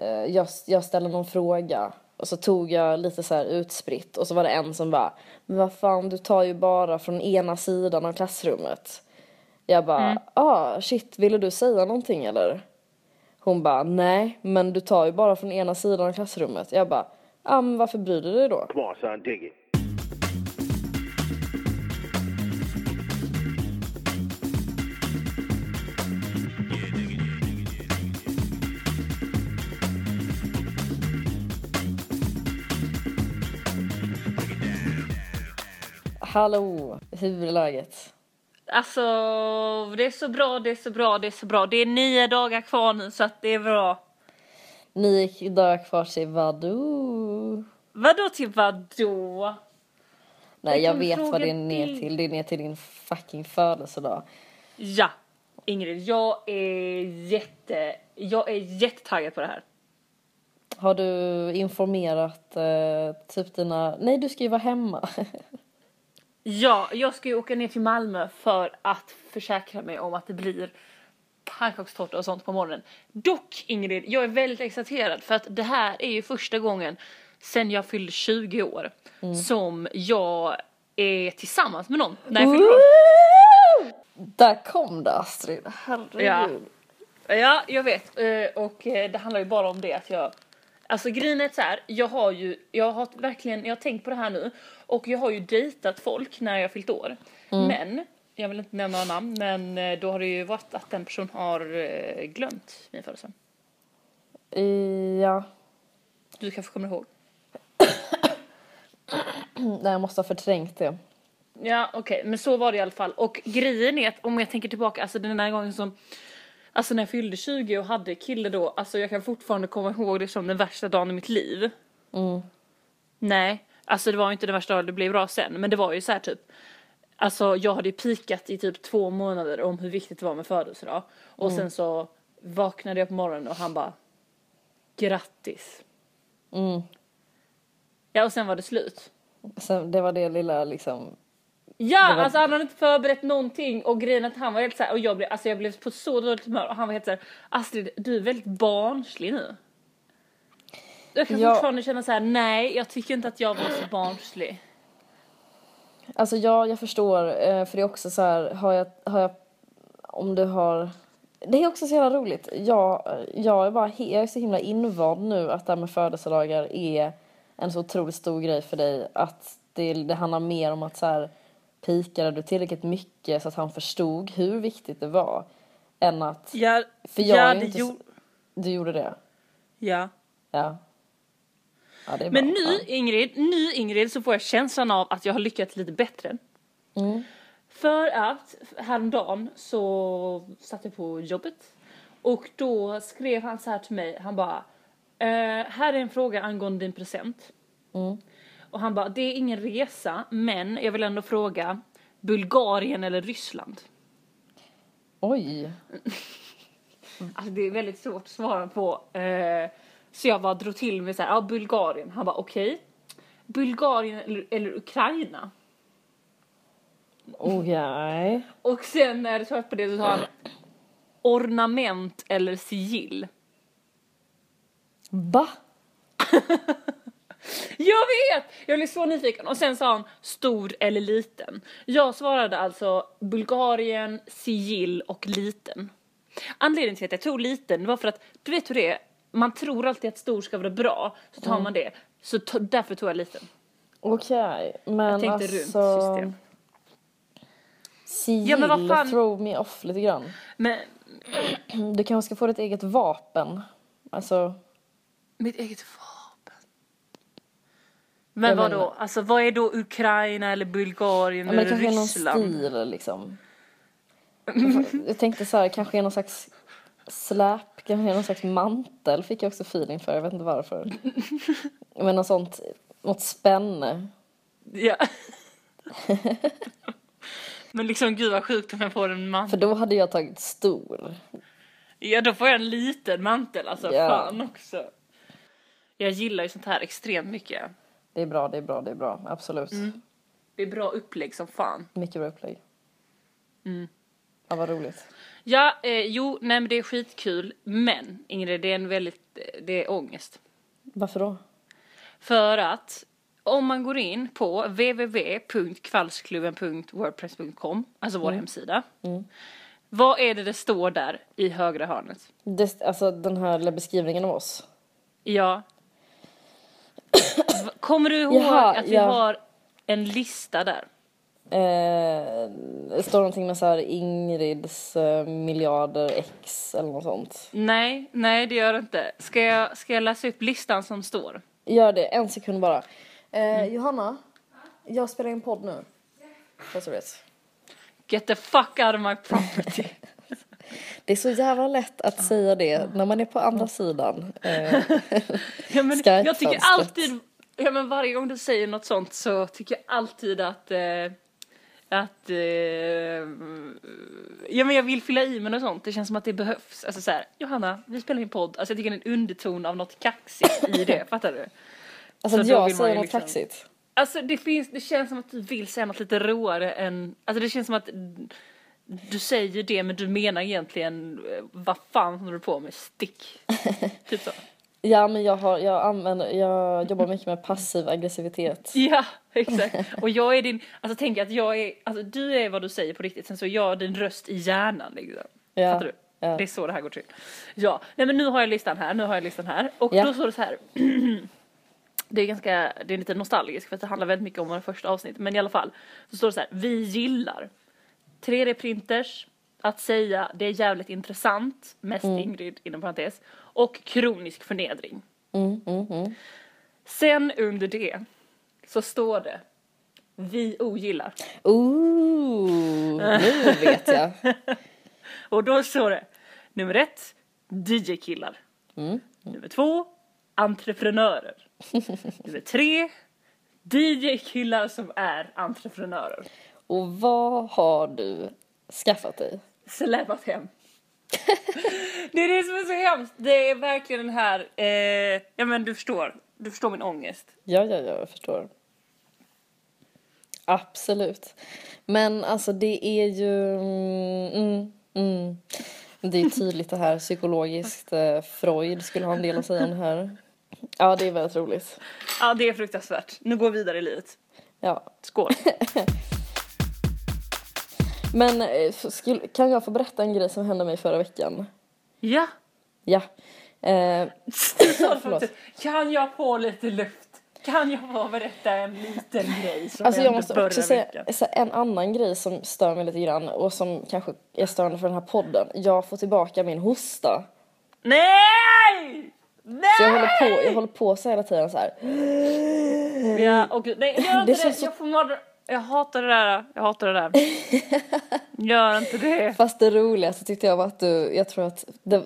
eh, jag, jag ställde någon fråga och så tog jag lite så här utspritt och så var det en som bara, men vad fan du tar ju bara från ena sidan av klassrummet. Jag bara, Mm. ah shit, ville du säga någonting eller? Hon bara, nej, men du tar ju bara från ena sidan av klassrummet. Jag bara, ja ah, men varför bryr du dig då? Come on, son, dig it. Hallå, hur är läget? Alltså, det är så bra, det är så bra, det är så bra. Det är nio dagar kvar nu så att det är bra. Nio dagar kvar till vadå? Vadå till vadå? Nej, jag vet vad det är ner till. Det är ner till din fucking födelsedag. Ja, Ingrid, jag är jätte, jag är jättetaggad på det här. Har du informerat eh, typ dina... Nej, du ska ju vara hemma. Ja, jag ska ju åka ner till Malmö för att försäkra mig om att det blir pannkakstårta och sånt på morgonen. Dock Ingrid, jag är väldigt exalterad för att det här är ju första gången sen jag fyllde 20 år som jag är tillsammans med någon när jag fyller år. Där kom det Astrid. Herregud. Ja, jag vet. Eh, Och eh, det handlar ju bara om det att jag Alltså grejen är så här, jag har ju, jag har verkligen, jag har tänkt på det här nu och jag har ju dejtat folk när jag fyllt år. Men, jag vill inte nämna några namn, men eh, då har det ju varit att den person har eh, glömt min födelsedag. Ja. Du kanske kommer ihåg? Nej, jag måste ha förträngt det. Ja, okej, men så var det i alla fall. Och grejen är att om jag tänker tillbaka, alltså den här gången som Alltså när jag fyllde 20 och hade kille då, alltså jag kan fortfarande komma ihåg det som den värsta dagen i mitt liv. Mm. Nej, alltså det var ju inte den värsta det blev bra sen, men det var ju så här typ Alltså jag hade ju pikat i typ två månader om hur viktigt det var med födelsedag. Och sen så vaknade jag på morgonen och han bara Grattis. Mm. Ja och sen var det slut. Så det var det lilla liksom... Ja, Det var- alltså han hade inte förberett någonting och grejen att han var helt såhär och jag blev, alltså jag blev på så dåligt humör och han var helt såhär Astrid du är väldigt barnslig nu. Jag kan Ja. fortfarande känna så här: nej jag tycker inte att jag var så barnslig. Alltså ja, jag förstår. eh, För det är också så här, har jag, har jag... Om du har... Det är också så jävla roligt. Jag, jag, är bara, jag är så himla invand nu att det här med födelsedagar är en så otroligt stor grej för dig. Att det, det handlar mer om att så här, pikade du tillräckligt mycket så att han förstod hur viktigt det var. Än att... Ja, För jag ja, är inte... gjorde- Du gjorde det? ja. Ja. Ja är Men bra. nu Ja. Ingrid, nu Ingrid så får jag känslan av att jag har lyckats lite bättre. Mm. För att häromdagen så satt jag på jobbet och då skrev han så här till mig, han bara eh, här är en fråga angående din present. Mm. Och han bara, det är ingen resa men jag vill ändå fråga Bulgarien eller Ryssland? Oj. Alltså det är väldigt svårt att svara på. Eh, så jag bara drog till med så här, ja Bulgarien. Han bara okej. Bulgarien eller, eller Ukraina? Okej. Och sen när jag svarade på det så sa han ornament eller sigill. Va? Jag vet! Jag blev så nyfiken. Och sen sa han stor eller liten. Jag svarade alltså Bulgarien, sigill och liten. Anledningen till att jag tog liten var för att, du vet hur det är, man tror alltid att stor ska vara bra, så tar man det. Så därför tog jag liten. Okej, men Jag tänkte alltså... runt system. Sigill Ja, men vad fan- throw me off lite grann. Men Du kanske ska få ditt eget vapen. Alltså, mitt eget vapen. Men vad då? Alltså vad är då Ukraina eller Bulgarien ja, men det eller kanske är någon Ryssland? stil liksom. Jag tänkte så här, kanske är någon slags släp, kanske någon slags mantel fick jag också feeling för, jag vet inte varför. Men något sånt, något spänne. Ja. Men liksom gud vad sjukt om jag får en mantel. För då hade jag tagit stor. Ja då får jag en liten mantel alltså, Ja. fan också. Jag gillar ju sånt här extremt mycket. Det är bra, det är bra, det är bra, absolut. Det är bra upplägg som fan. Mycket bra upplägg. Mm. Ja, vad roligt. Ja, eh, jo, nej men det är skitkul. Men Ingrid, det är en väldigt, det det är ångest. Varför då? För att om man går in på www.kvällsklubben.wordpress.com, alltså vår hemsida. Vad är det det står där i högra hörnet? Det, alltså den här lilla beskrivningen av oss. Ja. Kommer du ihåg Jaha, att vi ja. har en lista där? Eh, det står någonting med så här Ingrids eh, miljarder X eller något sånt. Nej, nej det gör det inte. Ska jag, ska jag läsa upp listan som står? Gör det, en sekund bara. Eh, Johanna, jag spelar in podd nu. Vet. Get the fuck out of my property. Det är så jävla lätt att säga det när man är på andra sidan. Eh, Ja, men jag tycker alltid, ja men varje gång du säger något sånt så tycker jag alltid att, eh, att, eh, ja men jag vill fylla i med något sånt, det känns som att det behövs. Alltså såhär, Johanna, vi spelar in podd, alltså jag tycker det är en underton av något kaxigt i det, fattar du? alltså Så att jag säger något liksom- kaxigt. Alltså det finns, det känns som att du vill säga något lite råare än, alltså det känns som att du säger det men du menar egentligen, eh, vad fan håller du på med, stick. typ så. Ja men jag, har, jag, använder, jag jobbar mycket med passiv aggressivitet. Ja, exakt. Och jag är din, alltså tänk att jag är, alltså du är vad du säger på riktigt, sen så är jag din röst i hjärnan liksom. Ja, Fattar du? ja. Det är så det här går till. Ja, nej men nu har jag listan här, nu har jag listan här. Och Ja. då står det så här. Det är ganska, det är lite nostalgiskt för att det handlar väldigt mycket om våra första avsnitt. Men i alla fall, så står det så här, vi gillar 3D-printers, att säga det är jävligt intressant, mest Ingrid inom parentes, och kronisk förnedring. Mm, mm, mm. Sen under det så står det vi ogillar. Ooh, nu vet jag. Och då står det nummer ett, DJ-killar. Mm. Nummer två, entreprenörer. nummer tre, DJ-killar som är entreprenörer. Och vad har du skaffat dig? Släpat hem. det är det som är så hemskt. Det är verkligen den här, eh, ja men du förstår, du förstår min ångest. Ja, ja, ja, jag förstår. Absolut. Men alltså det är ju... Mm, mm. Det är tydligt det här psykologiskt. Eh, Freud skulle ha en del att säga om det här. Ja, det är väldigt roligt. Ja det är fruktansvärt. Nu går vi vidare i livet. Ja. Skål. Men eh, skulle, kan jag få berätta en grej som hände mig förra veckan? ja. Ja. Eh, Förlåt. Kan jag få lite luft? Kan jag få berätta en liten grej som Alltså jag måste också säga så en annan grej som stör mig lite grann och som kanske är störande för den här podden. Jag får tillbaka min hosta. Nej! Nej! Så jag håller på, jag håller på så hela tiden så här. Ja, och nej, gör inte Det det. så- Jag får. Jag hatar det där. Jag hatar det där. Gör inte det. Fast det roligaste tyckte jag var att du, jag tror att det,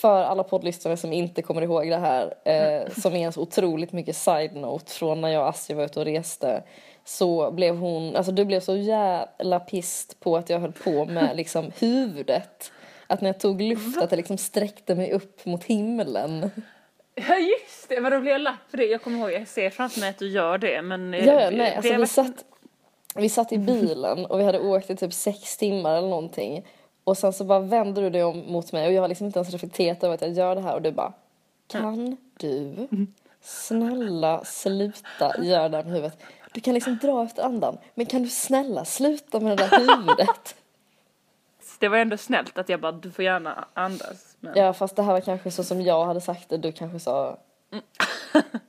för alla poddlyssnare som inte kommer ihåg det här, eh, som är en så otroligt mycket side-note från när jag och Astrid var ute och reste, så blev hon, alltså du blev så jävla pist på att jag höll på med liksom huvudet. Att när jag tog luft att det liksom sträckte mig upp mot himlen. Ja just det, men då blir jag lack för det. Jag kommer ihåg, jag ser framför mig att du gör det men... eh, Ja, nej, alltså vi satt, vi satt i bilen och vi hade åkt i typ sex timmar eller någonting. Och sen så bara vände du dig om mot mig och jag har liksom inte ens reflekterat över att jag gör det här och du bara Kan du snälla sluta göra det här med huvudet? Du kan liksom dra efter andan men kan du snälla sluta med det där huvudet? Det var ändå snällt att jag bara, du får gärna andas. Men... Ja fast det här var kanske så som jag hade sagt det, du kanske sa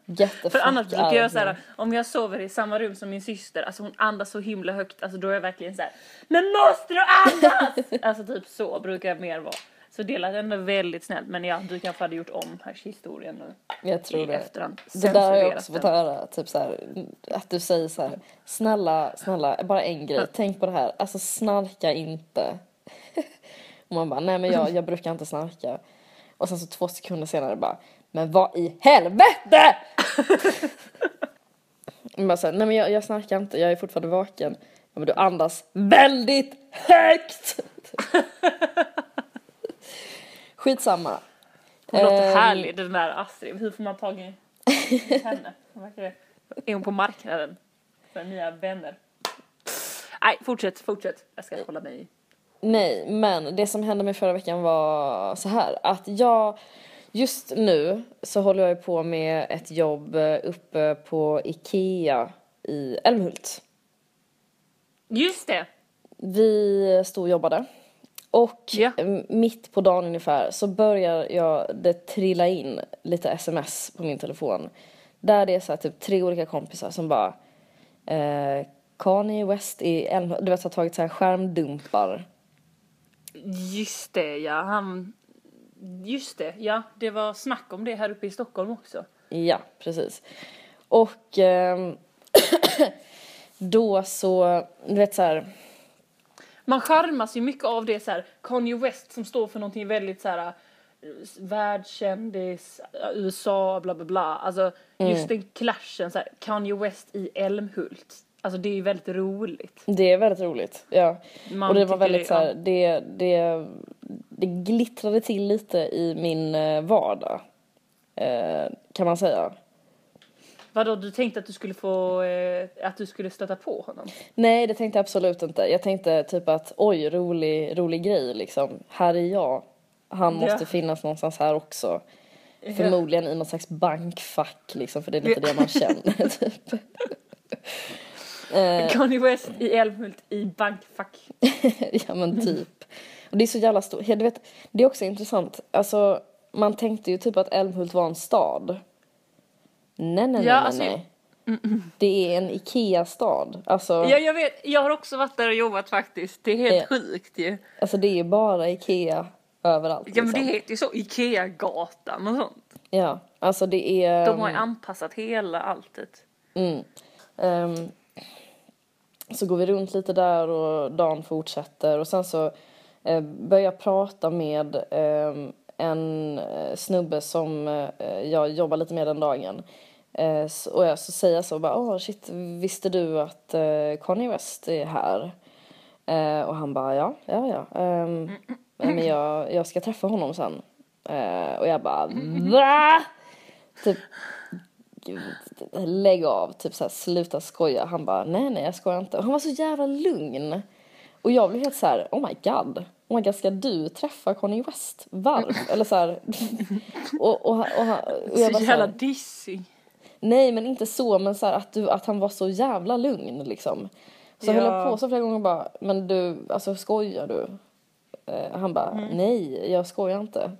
För annars brukar jag of me." såhär, om jag sover i samma rum som min syster, alltså hon andas så himla högt, alltså då är jag verkligen såhär Men måste du andas? alltså typ så brukar jag mer vara. Så det lät ändå väldigt snällt, men ja, du kanske hade gjort om här historien nu. Jag tror i det. efterhand. Det där har jag också fått höra, typ så här, att du säger så här, snälla, snälla, bara en grej, tänk på det här, alltså snarka inte. Och man bara, nej men jag, jag brukar inte snarka. Och sen så två sekunder senare bara, men vad i helvete! Bara så här, nej men jag, jag snarkar inte, jag är fortfarande vaken. Ja men du andas väldigt högt! Skitsamma. Hon låter Ehm, härlig den där Astrid, hur får man tag i henne? Är hon på marknaden? För nya vänner? Nej, fortsätt, fortsätt. Jag ska hålla mig. Nej, men det som hände mig förra veckan var så här att jag just nu så håller jag på med ett jobb eh, uppe på Ikea i Älmhult. Just det. Vi stod och jobbade. Och Ja. mitt på dagen ungefär så börjar jag det trilla in lite sms på min telefon. Där det är så typ tre olika kompisar som bara eh, Kanye West i Älmhult, du vet har tagit så här skärmdumpar. Just det, ja. Han... Just det, ja. Det var snack om det här uppe i Stockholm också. Ja, precis. Och ehm, då så, du vet så här, Man charmas ju mycket av det så här. Kanye West som står för någonting väldigt så här eh, världskändis, eh, USA, bla bla bla. Alltså just den clashen så här. Kanye West i Älmhult. Alltså det är ju väldigt roligt. det är väldigt roligt. Ja. Man och det var väldigt det- så här, det, det, det glittrade till lite i min eh, vardag. Eh, kan man säga. Vadå, du tänkte att du skulle få, eh, att du skulle stöta på honom? Nej, det tänkte jag absolut inte. Jag tänkte typ att oj, rolig, rolig grej liksom. Här är jag. Han måste Ja. finnas någonstans här också. Förmodligen i något slags bankfack liksom, för det är lite det man känner typ. Kanye West i Älmhult i bankfack. ja men typ. Och det är så jävla stort. Du vet, det är också intressant. Alltså, man tänkte ju typ att Älmhult var en stad. Nej, nej, Ja, nej, alltså, nej. nej. Det är en Ikea-stad. Alltså, Ja, jag vet. Jag har också varit där och jobbat faktiskt. Det är helt Ja. sjukt ju. alltså det är bara Ikea överallt. Ja, men det liksom. heter ju så Ikea-gatan och sånt. Ja, alltså det är... De har ju anpassat hela alltet. Mm. Ehm, så går vi runt lite där och dagen fortsätter och sen så eh, börjar prata med ehm, en eh, snubbe som eh, jag jobbar lite med den dagen. Eh, och jag så säger jag så bara, åh shit, visste du att Kanye West är här? Och han bara, ja, ja, ja. Ehm, men jag, jag ska träffa honom sen. Och jag bara, va? Typ, gud, lägg av, typ så här, sluta skoja. Han bara, nej nej jag skojar inte. Och han var så jävla lugn. Och jag blev helt så här, oh my god. Oh my god, ska du träffa Kanye West? Varför? Eller så här. Och, och, och, han- och jag Så jävla dissig. nej men inte så, men så här, att, du, att han var så jävla lugn liksom. Så höll jag Ja. på så flera gånger och bara, men du, alltså skojar du? Eh, han bara, Mm. nej jag skojar inte.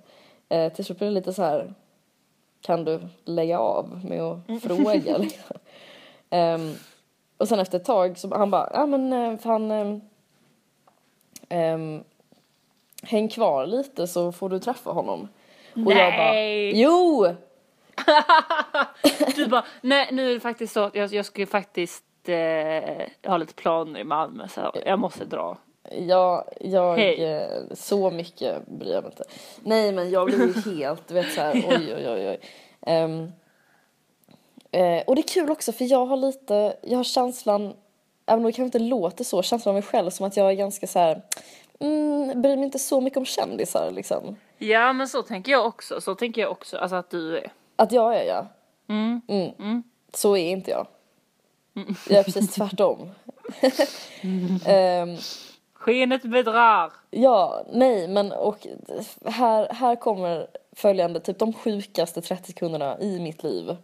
Eh, till slut blev det lite så här, kan du lägga av med att Mm. fråga liksom. Ehm, och sen efter ett tag så han bara, ja men eh, fan ehm, ehm, häng kvar lite så får du träffa honom. Och jag bara, Nej. jo! Du bara, nej nu är det faktiskt så att jag, jag ju faktiskt eh, ha lite planer i Malmö så jag måste dra. Jag, jag Hej. eh, så mycket bryr jag mig inte. Nej men jag blev ju helt, du vet så här, oj oj oj oj. Ehm, eh, och det är kul också för jag har lite, jag har känslan, även om det kanske inte låter så, känslan av mig själv som att jag är ganska så här, mm, bryr mig inte så mycket om kändisar liksom. Ja men så tänker jag också, så tänker jag också, alltså att du är. Att jag är jag. Mm. Mm. Mm. Så är inte jag. Jag är precis tvärtom. Ehm, Skenet bedrar. Ja, nej, men och här, här kommer följande, typ de sjukaste 30 sekunderna i mitt liv.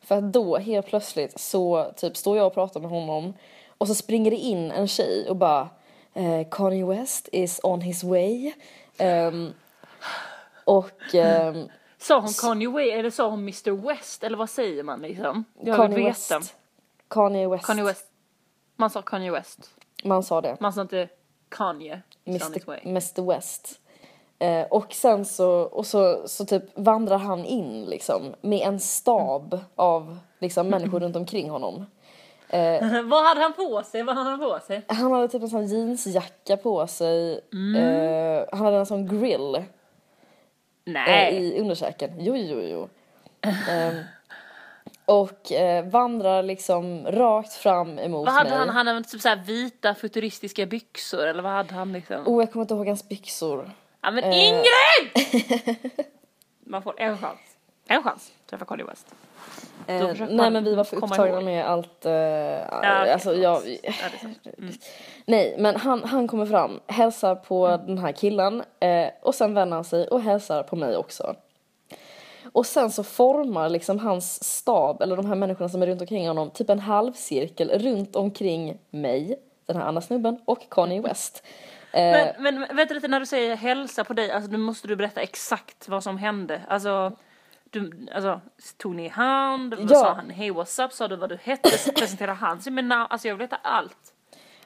För att då helt plötsligt så typ står jag och pratar med honom och så springer det in en tjej och bara eh, Kanye West is on his way. Ehm, och ehm, Sa hon Kanye West eller sa hon Mr West eller vad säger man liksom? Jag Kanye. West. Kanye West. Kanye West. Man sa Kanye West. Man sa det. Man sa inte Kanye. way. Mr, Mr West. Eh, och sen så, och så, så typ vandrar han in liksom med en stab av liksom människor runt omkring honom. Vad hade han på sig? Vad hade han på sig? Han hade typ en sån jeansjacka på sig. Eh, han hade en sån grill eh, Nej. i underkäken. Jo, jo, jo. Ehm, och eh, vandrar liksom rakt fram emot Vad hade mig. han? Han hade typ såhär vita futuristiska byxor eller vad hade han liksom? Oh, jag kommer inte ihåg hans byxor. Ja men eh. Ingrid! Man får en chans. En chans att träffa Kanye West. Eh, nej men vi var för upptagna ihåg. med allt, eh, okej, alltså förlåt. jag, Ja. Mm. nej men han, han kommer fram, hälsar på den här killen eh, och sen vänder han sig och hälsar på mig också. Och sen så formar liksom hans stab, eller de här människorna som är runt omkring honom, typ en halvcirkel runt omkring mig, den här andra snubben, och Kanye West. Eh, Men, men vänta lite, när du säger hälsa på dig, alltså nu måste du berätta exakt vad som hände. Alltså, du, alltså tog ni i hand? Vad Ja. sa han? Hej what's up? Sa du vad du hette? Presenterade han sig med namn? Alltså jag vill veta allt.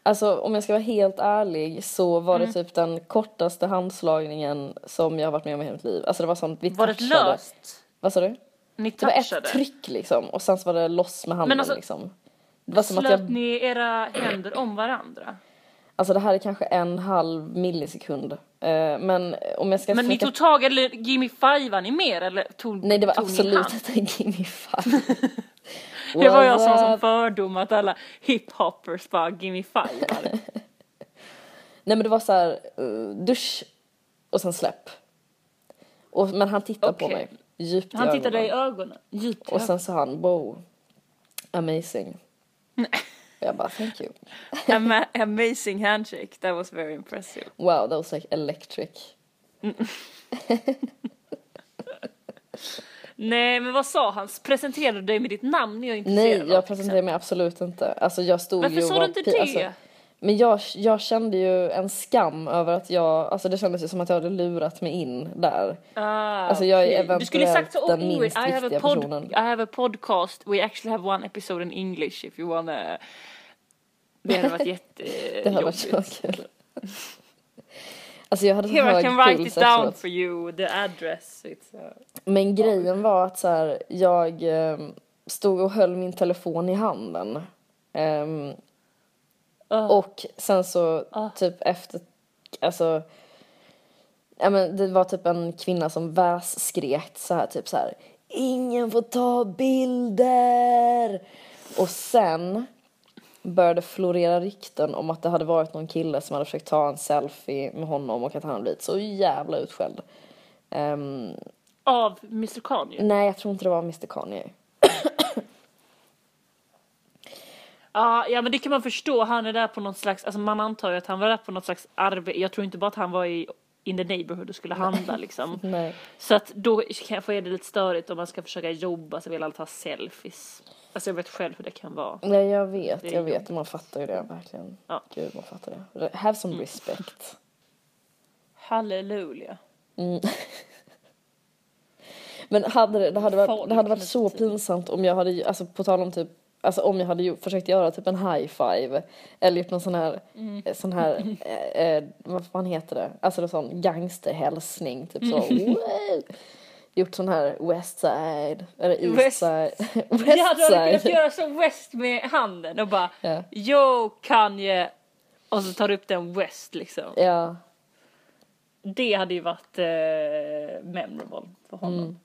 Alltså om jag ska vara helt ärlig så var det Mm. typ den kortaste handslagningen som jag har varit med om i hela mitt liv. Alltså det var sånt, vi Var det touchade. löst? Vad sa du? Ni Det var ett tryck liksom och sen så var det loss med handen Men alltså, liksom. Det var som att Slöt jag, ni era händer om varandra? Alltså det här är kanske en halv millisekund. Eh, men om jag ska Men ni försöka... tog tag, eller Gimme Five ni mer eller tog Nej det var ni absolut inte Gimme Five. Det var jag som som up? fördom att alla hiphoppers bara Gimme Five Nej men det var så här uh, dusch och sen släpp. Och, men han tittade på Okej. mig djupt i Han tittade ögonen. i ögonen, djupt i Och sen sa han wow, amazing. Jag bara thank you. Ama- amazing handshake, that was very impressive. Wow, that was like electric. Nej men vad sa han? Presenterade du dig med ditt namn? Jag är Nej, intresserad jag presenterade mig absolut inte. Alltså jag stod Varför ju sa du inte det? Alltså, men jag, jag kände ju en skam över att jag, alltså det kändes ju som att jag hade lurat mig in där. Ah, Alltså, jag är okej. Du skulle sagt så, eventuellt oh den minst I have, a viktiga pod- personen. I have a podcast, we actually have one episode in English if you wanna Det hade varit jättejobbigt. Det hade varit så kul. Alltså jag hade Here I hög can write it down efteråt. for you, the address. It's, uh... Men grejen var att så här, jag eh, stod och höll min telefon i handen. Ehm, Ah. Och sen så Ah. typ efter, alltså, ja men det var typ en kvinna som vässkrek så här typ så här. Ingen får ta bilder! Och sen började florera rykten om att det hade varit någon kille som hade försökt ta en selfie med honom och att han hade blivit så jävla utskälld. Ehm, Av Mr Kanye? nej, jag tror inte det var Mr Kanye. Ja, ja men det kan man förstå. Han är där på något slags, alltså man antar ju att han var där på något slags arbete. Jag tror inte bara att han var i in the neighborhood och skulle handla liksom. Nej. Så att då kanske är det lite störigt om man ska försöka jobba så vill alla ta selfies. Alltså jag vet själv hur det kan vara. Nej, jag vet, jag vet. Man fattar ju det verkligen. Ja. Gud, man fattar det. Have some respect. Halleluja. Men hade det, det hade varit, Folk det hade varit så pinsamt om jag hade, alltså på tal om typ, alltså om jag hade gjort, försökt göra typ en high five eller gjort någon sån här, Mm. sån här, eh, eh, vad fan heter det, alltså en sån gangsterhälsning, typ så, Mm. Gjort sån här west side, eller east West- side, Ja, west du hade kunnat side. göra så West med handen och bara Ja. Yo Kanye och så tar du upp den West liksom. Ja, Det hade ju varit eh, memorable för honom. Mm.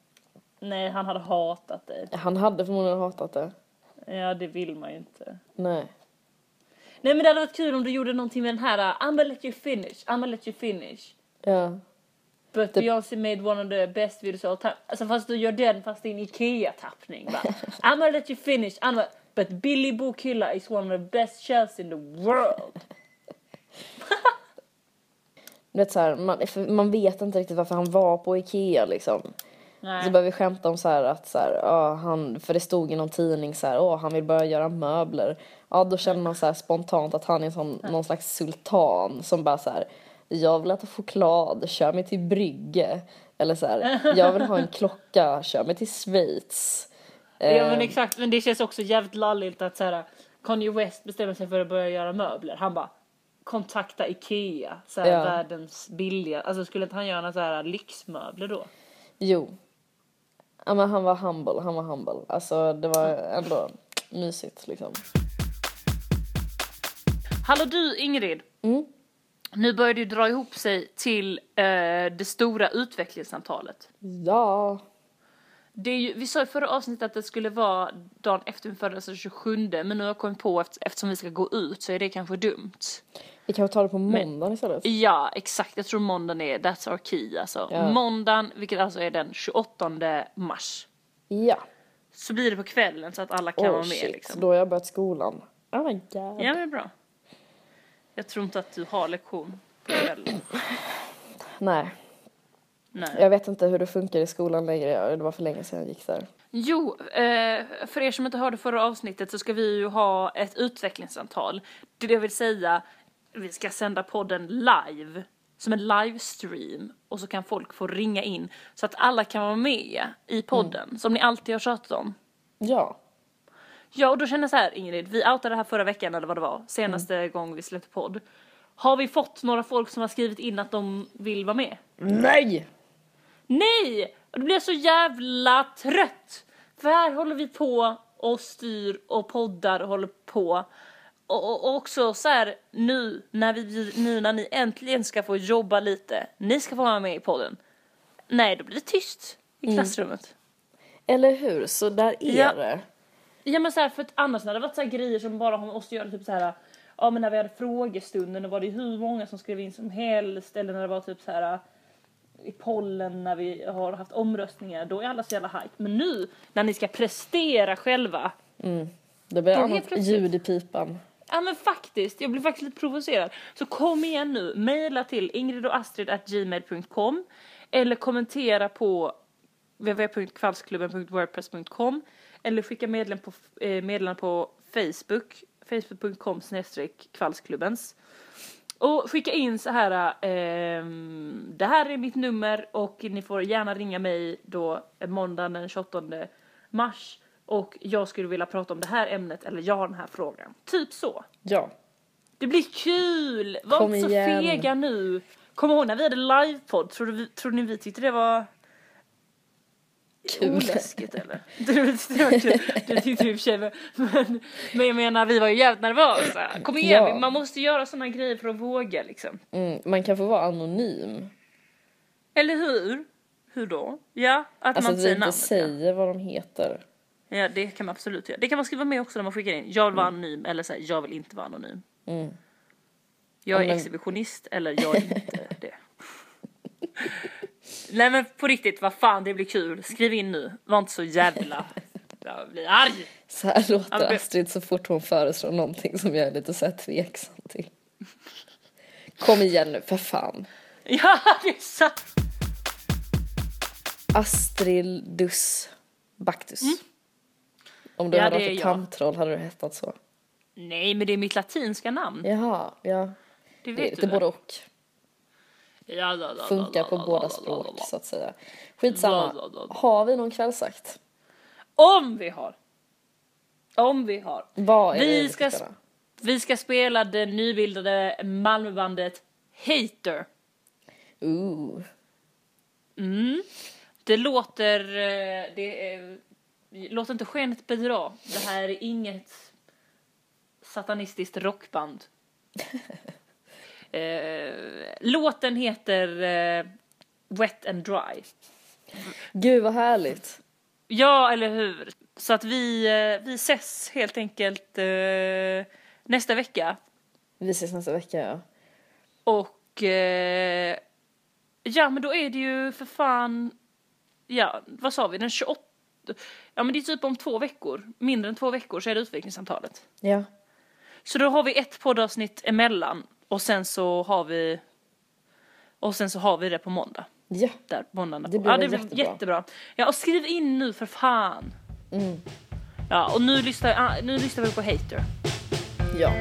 Nej, han hade hatat dig. han hade förmodligen hatat det. Ja, det vill man ju inte. Nej. Nej men det hade varit kul om du gjorde någonting med den här uh, I'm gonna let you finish, I'm gonna let you finish. Ja. But Det- Beyoncé made one of the best videos all time. Alltså fast du gör den fast i en IKEA-tappning va. I'm gonna let you finish, I'm gonna... But Billy Bokilla is one of the best chefs in the world. Vet så här, man, man vet inte riktigt varför han var på Ikea liksom. Nej. Så började vi skämta om så här att så här, ja, han, för det stod i någon tidning så här, åh han vill börja göra möbler. Ja då känner man så här spontant att han är sån, någon slags sultan som bara så här, jag vill äta choklad, kör mig till Brygge. Eller så här, jag vill ha en klocka, kör mig till Schweiz. Ja men Eh, exakt, men det känns också jävligt lalligt att såhär Kanye West bestämmer sig för att börja göra möbler. Han bara kontakta Ikea, såhär Ja. världens billiga. Alltså skulle inte han göra några såhär lyxmöbler då? Jo. Ja men han var humble, han var humble. Alltså det var ändå mysigt liksom. Hallå du Ingrid! Mm. Nu börjar det ju dra ihop sig till eh, det stora utvecklingssamtalet. Ja. Det är ju, vi sa i förra avsnittet att det skulle vara dagen efter min födelsedag, alltså 27, men nu har jag kommit på efter, eftersom vi ska gå ut så är det kanske dumt. Vi kan ta det på måndagen istället. Ja, exakt. Jag tror måndagen är, that's our key alltså. Ja. Måndagen, vilket alltså är den 28 mars. Ja. Så blir det på kvällen så att alla kan Oh vara med shit, liksom. då har jag börjat skolan. Oh my god. Ja men bra. Jag tror inte att du har lektion på kvällen. Nej. Nej. Jag vet inte hur det funkar i skolan längre, det var för länge sedan jag gick där. Jo, eh, för er som inte hörde förra avsnittet så ska vi ju ha ett utvecklingssamtal. Det vill säga, vi ska sända podden live, som en livestream. Och så kan folk få ringa in så att alla kan vara med i podden, som ni alltid har tjatat om. Ja. Ja, och då känner jag så här Ingrid, vi outade det här förra veckan eller vad det var, senaste gång vi släppte podd. Har vi fått några folk som har skrivit in att de vill vara med? Nej! Nej! Och då blir jag så jävla trött! För här håller vi på och styr och poddar och håller på. Och, och, också så här nu när, vi, nu när ni äntligen ska få jobba lite, ni ska få vara med i podden. Nej, då blir det tyst i klassrummet. Eller hur? Så där är Ja. det. Ja men så här, för att annars när det varit så här grejer som bara man måste göra typ så här. Ja men när vi hade frågestunden då var det hur många som skrev in som helst eller när det var typ så här i pollen när vi har haft omröstningar då är alla så jävla hype. Men nu när ni ska prestera själva. Det blir annat ljud i pipan. Ja men faktiskt, jag blir faktiskt lite provocerad. Så kom igen nu, mejla till ingridochastrid.gmail.com eller kommentera på www.kvalsklubben.wordpress.com eller skicka meddelanden på, eh, meddelande på Facebook, facebook.com snedstreck. Och skicka in så här, eh, det här är mitt nummer och ni får gärna ringa mig då måndagen den 28 mars och jag skulle vilja prata om det här ämnet eller jag har den här frågan. Typ så. Ja. Det blir kul! Var Kom inte så igen. fega nu. Kom ihåg när vi hade livepodd, trodde, vi, trodde ni vi tyckte det var Kul. oläskigt eller? Du tyckte vi i och men, men, jag menar vi var ju jävligt nervösa. Kom igen, Ja. man måste göra såna grejer för att våga liksom. Mm, man kan få vara anonym. Eller hur? Hur då? Ja, att Alltså man att inte vi säger inte namnet. säger vad de heter. Ja. det kan man absolut göra. Det kan man skriva med också när man skickar in. Jag vill vara anonym eller säga jag vill inte vara anonym. Mm. Jag är Ja, men- exhibitionist eller jag är inte det. Nej men på riktigt, vad fan det blir kul. Skriv in nu. Var inte så jävla... Jag blir arg. Så här låter men- Astrid så fort hon föreslår någonting som jag är lite så här tveksam till. Kom igen nu, för fan. Ja, det är sant. Astridus Bactus. Om du. Ja, hade varit ett jag. tandtroll hade du hetat så. Nej, men det är mitt latinska namn. Jaha, ja. Det Det är vet lite du både och. Ja, la, la, Funkar på båda språk så att säga. Skitsamma. la, la, la. Har vi någon kvällsakt? Om vi har. Om vi har. Vad är Vi det ska spela? Vi ska spela det nybildade Malmöbandet Hater. Ooh. Mm. Det låter... eh, Det är, låt inte skenet bedra. Det här är inget satanistiskt rockband. eh, låten heter eh, Wet and Dry. Gud vad härligt. Ja, eller hur? Så att vi, eh, vi ses helt enkelt eh, nästa vecka. Vi ses nästa vecka ja. Och eh, ja, men då är det ju för fan, ja, vad sa vi, den 28, ja men det är typ om två veckor, mindre än två veckor så är det utvecklingssamtalet. Ja. Så då har vi ett poddavsnitt emellan och sen så har vi, och sen så har vi det på måndag. Ja. Där, måndagen Det blir ja, det blir jättebra. jättebra. Ja, och skriv in nu för fan. Mm. Ja, och nu lyssnar, ah, nu lyssnar vi på Hater. Ja.